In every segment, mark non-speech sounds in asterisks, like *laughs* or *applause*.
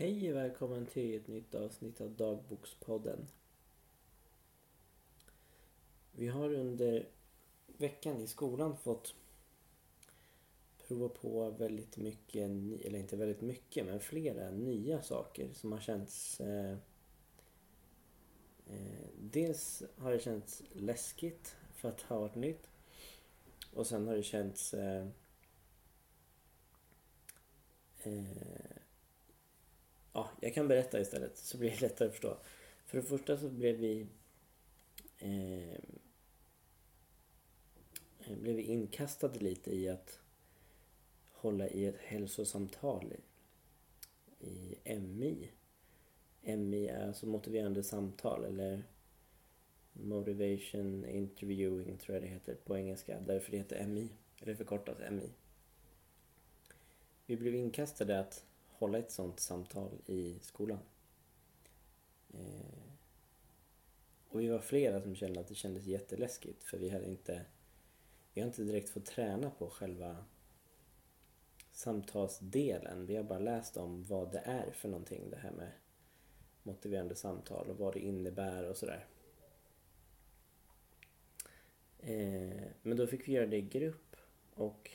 Hej och välkommen till ett nytt avsnitt av Dagbokspodden. Vi har under veckan i skolan fått prova på väldigt mycket, eller inte väldigt mycket, men flera nya saker som har känts... Eh, eh, dels har det känts läskigt för att ha varit nytt. Och sen har det känts... Eh, eh, Ja, jag kan berätta istället så blir det lättare att förstå. För det första så blev vi eh, blev vi inkastade lite i att hålla i ett hälsosamtal i, i MI. MI är alltså motiverande samtal eller Motivation Interviewing tror jag det heter på engelska. Därför det heter MI, eller förkortat MI. Vi blev inkastade att hålla ett sånt samtal i skolan. Eh, och vi var flera som kände att det kändes jätteläskigt för vi hade inte vi har inte direkt fått träna på själva samtalsdelen. Vi har bara läst om vad det är för någonting det här med motiverande samtal och vad det innebär och sådär. Eh, men då fick vi göra det i grupp och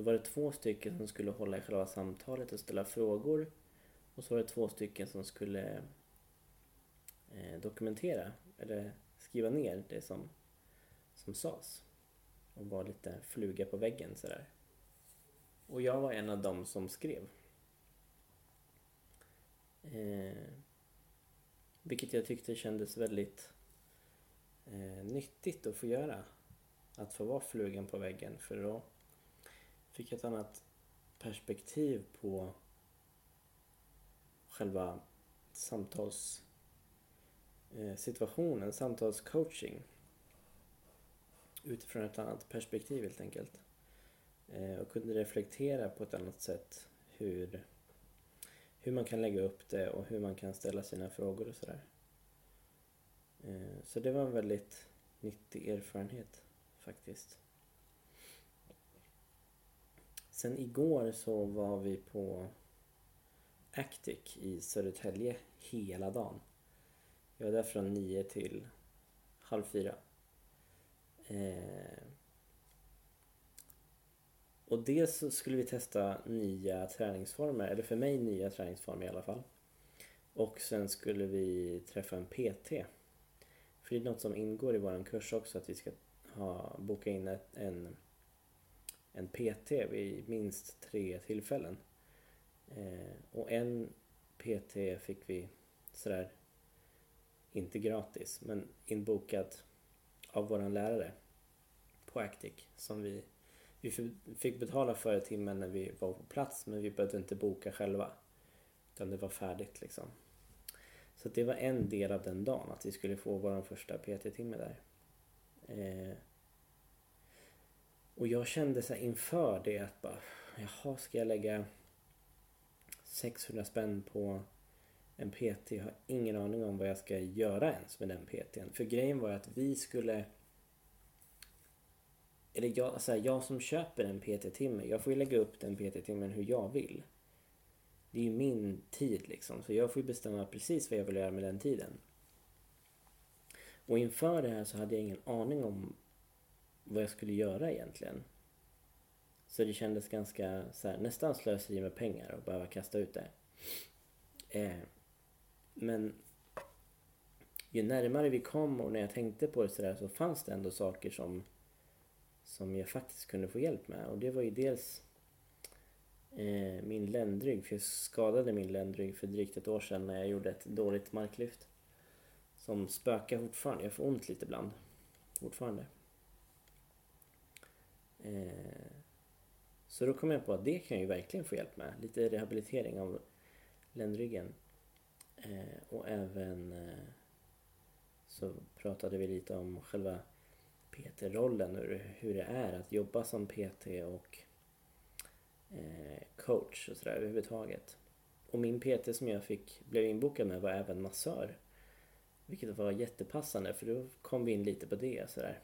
då var det två stycken som skulle hålla i själva samtalet och ställa frågor. Och så var det två stycken som skulle eh, dokumentera eller skriva ner det som, som sades. Och vara lite fluga på väggen sådär. Och jag var en av dem som skrev. Eh, vilket jag tyckte kändes väldigt eh, nyttigt att få göra. Att få vara flugan på väggen för då fick ett annat perspektiv på själva samtalssituationen, eh, samtalscoaching. Utifrån ett annat perspektiv helt enkelt. Eh, och kunde reflektera på ett annat sätt hur, hur man kan lägga upp det och hur man kan ställa sina frågor och sådär. Eh, så det var en väldigt nyttig erfarenhet faktiskt. Sen igår så var vi på Actic i Södertälje hela dagen. Jag var där från nio till halv fyra. Eh, och dels så skulle vi testa nya träningsformer, eller för mig nya träningsformer i alla fall. Och sen skulle vi träffa en PT. För det är något som ingår i vår kurs också, att vi ska ha, boka in ett, en en PT vid minst tre tillfällen. Eh, och en PT fick vi sådär, inte gratis, men inbokad av våran lärare på Actic som vi, vi fick betala för timmen när vi var på plats men vi behövde inte boka själva. Utan det var färdigt liksom. Så det var en del av den dagen, att vi skulle få vår första PT-timme där. Eh, och jag kände så inför det att bara, jaha, ska jag lägga 600 spänn på en PT? Jag har ingen aning om vad jag ska göra ens med den PTn. För grejen var att vi skulle... Eller jag, alltså jag som köper en PT-timme, jag får ju lägga upp den PT-timmen hur jag vill. Det är ju min tid liksom, så jag får ju bestämma precis vad jag vill göra med den tiden. Och inför det här så hade jag ingen aning om vad jag skulle göra egentligen. Så det kändes ganska så här, nästan slöseri med pengar att behöva kasta ut det. Eh, men ju närmare vi kom och när jag tänkte på det sådär så fanns det ändå saker som, som jag faktiskt kunde få hjälp med. Och det var ju dels eh, min ländrygg, för jag skadade min ländrygg för drygt ett år sedan när jag gjorde ett dåligt marklyft. Som spökar fortfarande, jag får ont lite ibland. Fortfarande. Eh, så då kom jag på att det kan jag ju verkligen få hjälp med. Lite rehabilitering av ländryggen. Eh, och även eh, så pratade vi lite om själva PT-rollen, hur det är att jobba som PT och eh, coach och sådär överhuvudtaget. Och min PT som jag fick, blev inbokad med var även massör. Vilket var jättepassande för då kom vi in lite på det sådär.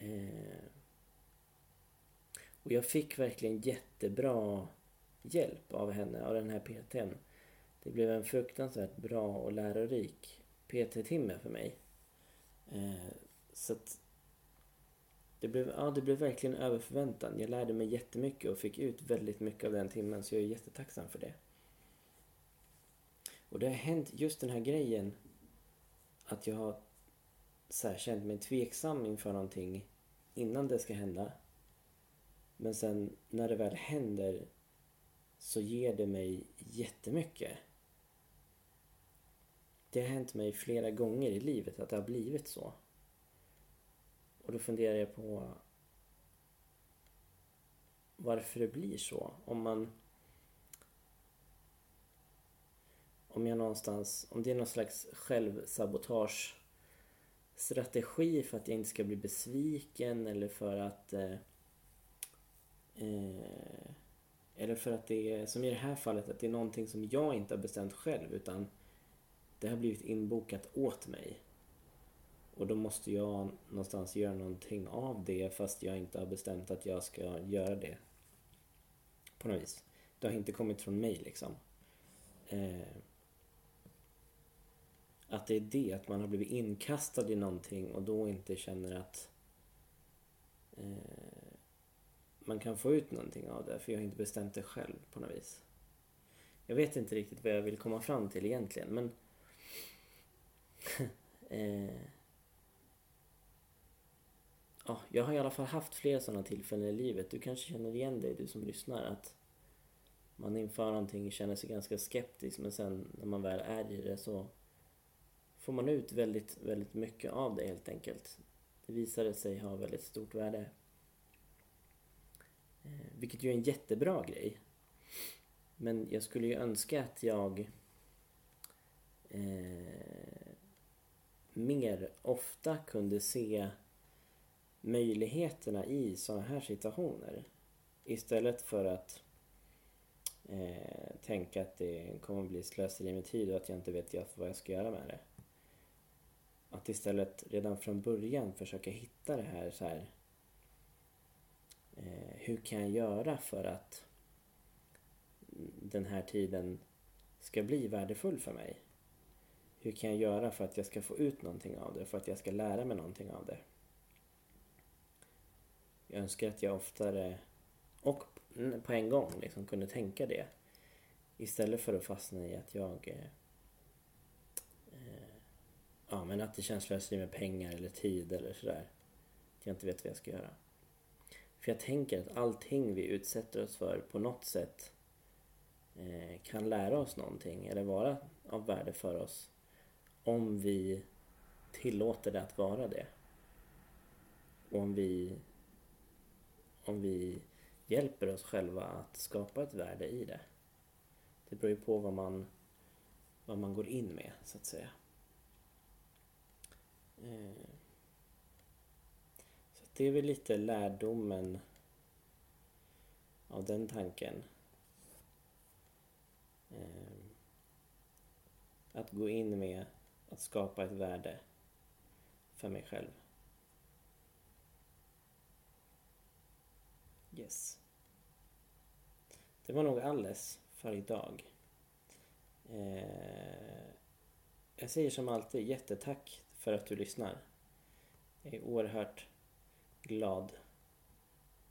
Eh, och jag fick verkligen jättebra hjälp av henne, av den här PTn. Det blev en fruktansvärt bra och lärorik PT-timme för mig. Eh, så att det blev, ja, det blev verkligen över förväntan. Jag lärde mig jättemycket och fick ut väldigt mycket av den timmen så jag är jättetacksam för det. Och det har hänt just den här grejen att jag har så här, känt mig tveksam inför någonting innan det ska hända. Men sen när det väl händer så ger det mig jättemycket. Det har hänt mig flera gånger i livet att det har blivit så. Och då funderar jag på varför det blir så. Om man... Om jag någonstans... Om det är någon slags självsabotage strategi för att jag inte ska bli besviken eller för att... Eh, eh, eller för att det är, som i det här fallet, att det är någonting som jag inte har bestämt själv utan det har blivit inbokat åt mig. Och då måste jag någonstans göra någonting av det fast jag inte har bestämt att jag ska göra det. På något vis. Det har inte kommit från mig liksom. Eh, att det är det, att man har blivit inkastad i någonting och då inte känner att eh, man kan få ut någonting av det för jag har inte bestämt det själv på något vis. Jag vet inte riktigt vad jag vill komma fram till egentligen men *laughs* eh, ja, jag har i alla fall haft flera sådana tillfällen i livet. Du kanske känner igen dig, du som lyssnar, att man inför någonting känner sig ganska skeptisk men sen när man väl är i det så får man ut väldigt, väldigt mycket av det helt enkelt. Det visade sig ha väldigt stort värde. Eh, vilket ju är en jättebra grej. Men jag skulle ju önska att jag eh, mer ofta kunde se möjligheterna i sådana här situationer. Istället för att eh, tänka att det kommer bli slöseri med tid och att jag inte vet vad jag ska göra med det. Att istället redan från början försöka hitta det här så här. Eh, hur kan jag göra för att den här tiden ska bli värdefull för mig? Hur kan jag göra för att jag ska få ut någonting av det? För att jag ska lära mig någonting av det? Jag önskar att jag oftare och på en gång liksom kunde tänka det. Istället för att fastna i att jag eh, men att det känns slöseri med pengar eller tid eller sådär. Att jag inte vet vad jag ska göra. För jag tänker att allting vi utsätter oss för på något sätt eh, kan lära oss någonting eller vara av värde för oss om vi tillåter det att vara det. Och om vi om vi hjälper oss själva att skapa ett värde i det. Det beror ju på vad man, vad man går in med, så att säga. Eh, så det är väl lite lärdomen av den tanken. Ehm, att gå in med att skapa ett värde för mig själv. Yes. Det var nog alles för idag. Eh, jag säger som alltid jättetack för att du lyssnar. Det är oerhört glad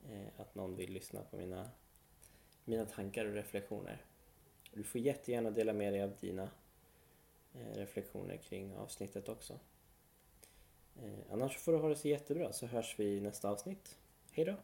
eh, att någon vill lyssna på mina, mina tankar och reflektioner. Du får jättegärna dela med dig av dina eh, reflektioner kring avsnittet också. Eh, annars får du ha det så jättebra så hörs vi i nästa avsnitt. Hejdå!